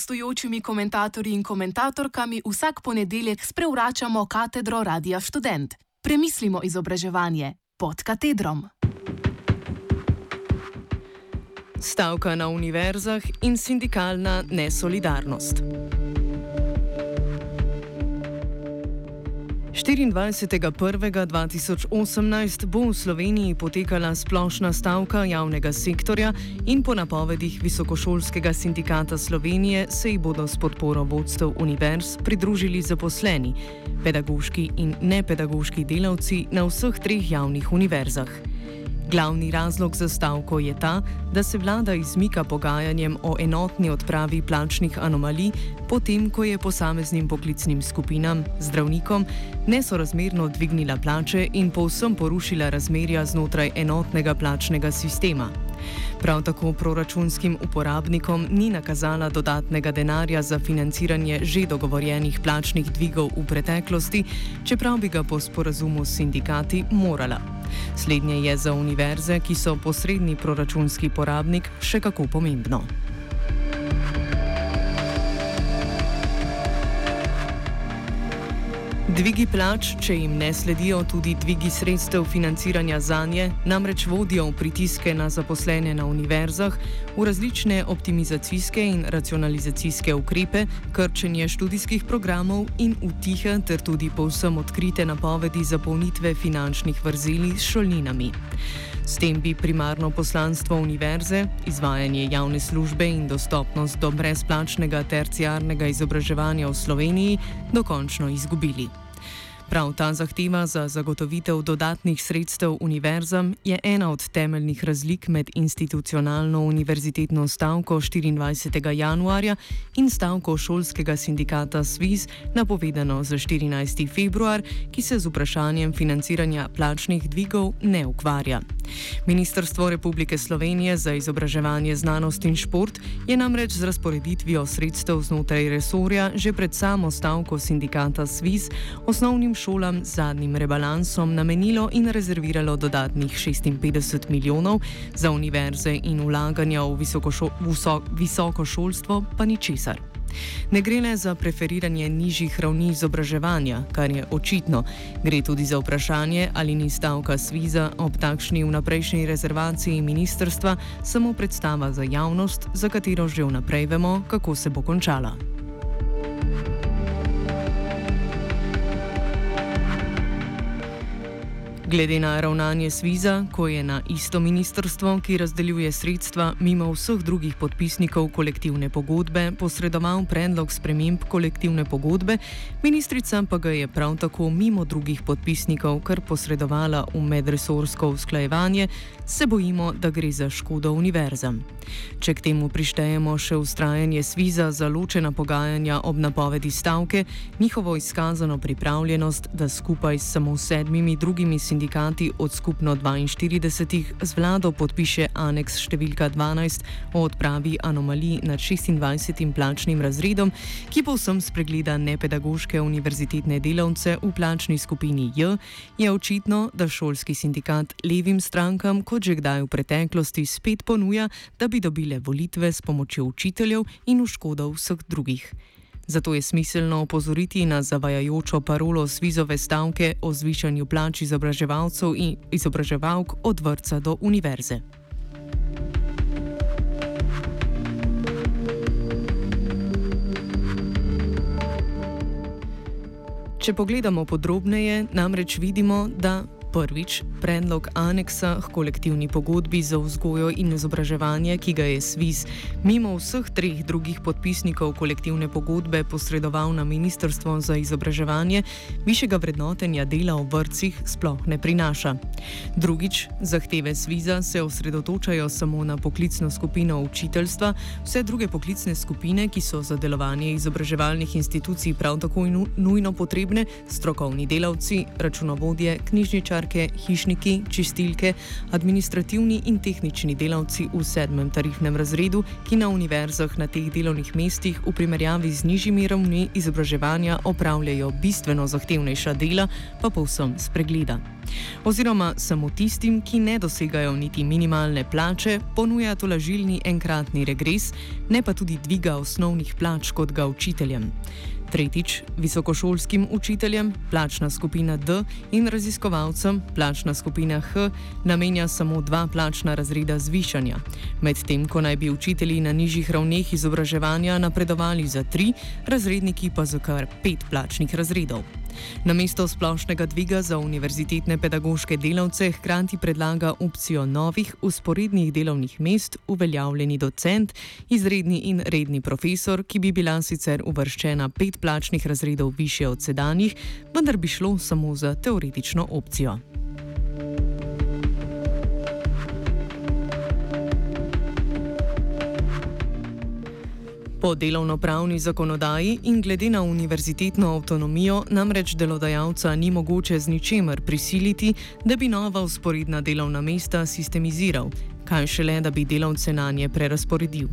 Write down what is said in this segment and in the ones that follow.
gostujočimi komentatorji in komentatorkami vsak ponedeljek sprevračamo katedro Radia Student. Premislimo izobraževanje pod katedrom. Stavka na univerzah in sindikalna nesolidarnost. 24.1.2018 bo v Sloveniji potekala splošna stavka javnega sektorja in po napovedih Visokošolskega sindikata Slovenije se ji bodo s podporo vodstev univerz pridružili zaposleni, pedagoški in nepedagoški delavci na vseh treh javnih univerzah. Glavni razlog za stavko je ta, da se vlada izmika pogajanjem o enotni odpravi plačnih anomalij, potem ko je posameznim poklicnim skupinam, zdravnikom, nesorazmerno dvignila plače in povsem porušila razmerja znotraj enotnega plačnega sistema. Prav tako proračunskim uporabnikom ni nakazala dodatnega denarja za financiranje že dogovorjenih plačnih dvigov v preteklosti, čeprav bi ga po sporazumu s sindikati morala. Slednje je za univerze, ki so posredni proračunski porabnik, še kako pomembno. Dvigi plač, če jim ne sledijo tudi dvigi sredstev financiranja za nje, namreč vodijo v pritiske na zaposlene na univerzah, v različne optimizacijske in racionalizacijske ukrepe, krčenje študijskih programov in utihe ter tudi povsem odkrite napovedi zapolnitve finančnih vrzeli s šolninami. S tem bi primarno poslanstvo univerze, izvajanje javne službe in dostopnost do brezplačnega terciarnega izobraževanja v Sloveniji dokončno izgubili. Prav ta zahteva za zagotovitev dodatnih sredstev univerzam je ena od temeljnih razlik med institucionalno univerzitetno stavko 24. januarja in stavko šolskega sindikata SWIS, napovedano za 14. februar, ki se z vprašanjem financiranja plačnih dvigov ne ukvarja. Ministrstvo Republike Slovenije za izobraževanje, znanost in šport je namreč z razporeditvijo sredstev znotraj resorja že pred samo stavko sindikata SWIS osnovnim šolam z zadnjim rebalansom namenilo in rezerviralo dodatnih 56 milijonov, za univerze in ulaganja v visoko šolstvo pa ničesar. Ne gre le za preferiranje nižjih ravni izobraževanja, kar je očitno, gre tudi za vprašanje, ali ni stavka Sviza ob takšni vnaprejšnji rezervaciji ministrstva samo predstava za javnost, za katero že vnaprej vemo, kako se bo končala. Glede na ravnanje Sviza, ko je na isto ministrstvo, ki razdeljuje sredstva mimo vseh drugih podpisnikov kolektivne pogodbe, posredoval predlog sprememb kolektivne pogodbe, ministrica pa ga je prav tako mimo drugih podpisnikov kar posredovala v medresorsko usklajevanje, se bojimo, da gre za škodo univerzam. Če k temu prištejemo še ustrajanje Sviza za ločena pogajanja ob napovedi stavke, njihovo izkazano pripravljenost, da skupaj s samo sedmimi drugimi sindikati, sindikati od skupno 42 z vlado podpiše aneks številka 12 o odpravi anomalij nad 26. plačnim razredom, ki povsem spregleda nepedagoške univerzitetne delavce v plačni skupini J, je očitno, da šolski sindikat levim strankam, kot že kdaj v preteklosti, spet ponuja, da bi dobile volitve s pomočjo učiteljev in v škodo vseh drugih. Zato je smiselno opozoriti na zavajajočo parolo svizove stavke o zvišanju plač izobraževalcev in izobraževalk od vrca do univerze. Če pogledamo podrobneje, namreč vidimo, da Prvič, predlog aneksa k kolektivni pogodbi za vzgojo in izobraževanje, ki ga je SWIS mimo vseh treh drugih podpisnikov kolektivne pogodbe posredoval na Ministrstvo za izobraževanje, višjega vrednotenja dela v vrcih sploh ne prinaša. Drugič, zahteve SWIS-a se osredotočajo samo na poklicno skupino učiteljstva, vse druge poklicne skupine, ki so za delovanje izobraževalnih institucij prav tako nujno potrebne, strokovni delavci, računovodje, knjižničari, kuharke, hišniki, čistilke, administrativni in tehnični delavci v sedmem tarifnem razredu, ki na univerzah na teh delovnih mestih v primerjavi z nižjimi ravni izobraževanja opravljajo bistveno zahtevnejša dela, pa povsem spregleda. Oziroma samo tistim, ki ne dosegajo niti minimalne plače, ponuja tolažilni enkratni regres, ne pa tudi dviga osnovnih plač kot ga učiteljem. Tretjič, visokošolskim učiteljem, plačna skupina D in raziskovalcem, plačna skupina H, namenja samo dva plačna razreda zvišanja, medtem ko naj bi učitelji na nižjih ravneh izobraževanja napredovali za tri, razredniki pa za kar pet plačnih razredov. Namesto splošnega dviga za univerzitetne pedagoške delavce hkrati predlaga opcijo novih usporednih delovnih mest, uveljavljeni docent, izredni in redni profesor, ki bi bila sicer uvrščena pet plačnih razredov više od sedanjih, vendar bi šlo samo za teoretično opcijo. Po delovno-pravni zakonodaji in glede na univerzitetno avtonomijo namreč delodajalca ni mogoče z ničemer prisiliti, da bi nova usporedna delovna mesta sistemiziral, kaj šele, da bi delavce na nje prerasporedil.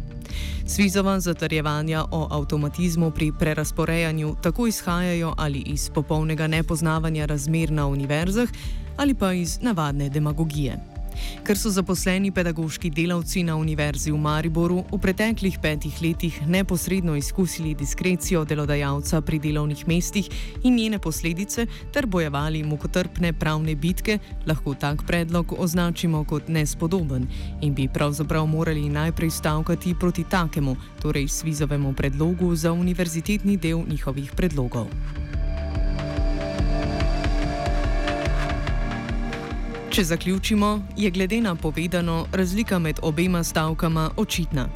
Svizova zatrjevanja o avtomatizmu pri prerasporejanju tako izhajajo ali iz popolnega nepoznavanja razmer na univerzah ali pa iz navadne demagogije. Ker so zaposleni pedagoški delavci na Univerzi v Mariboru v preteklih petih letih neposredno izkusili diskrecijo delodajalca pri delovnih mestih in njene posledice ter bojevali mukotrpne pravne bitke, lahko tak predlog označimo kot nespodoben in bi pravzaprav morali najprej stavkati proti takemu, torej svizovemu predlogu za univerzitetni del njihovih predlogov. Če zaključimo, je glede na povedano razlika med obema stavkama očitna.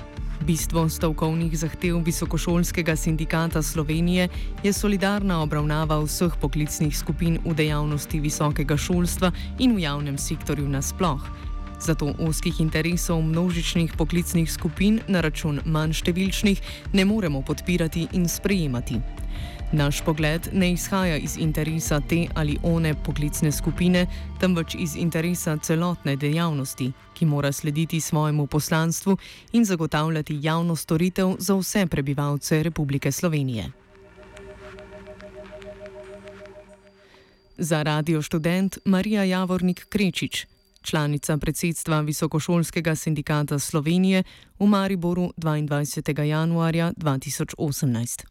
Bistvo stavkovnih zahtev Visokošolskega sindikata Slovenije je solidarna obravnava vseh poklicnih skupin v dejavnosti visokega šolstva in v javnem sektorju nasploh. Zato oskih interesov množičnih poklicnih skupin na račun manj številčnih ne moremo podpirati in sprejemati. Naš pogled ne izhaja iz interesa te ali one poklicne skupine, temveč iz interesa celotne dejavnosti, ki mora slediti svojemu poslanstvu in zagotavljati javno storitev za vse prebivalce Republike Slovenije. Za radio študent Marija Javornik Krečič, članica predsedstva Visokošolskega sindikata Slovenije v Mariboru 22. januarja 2018.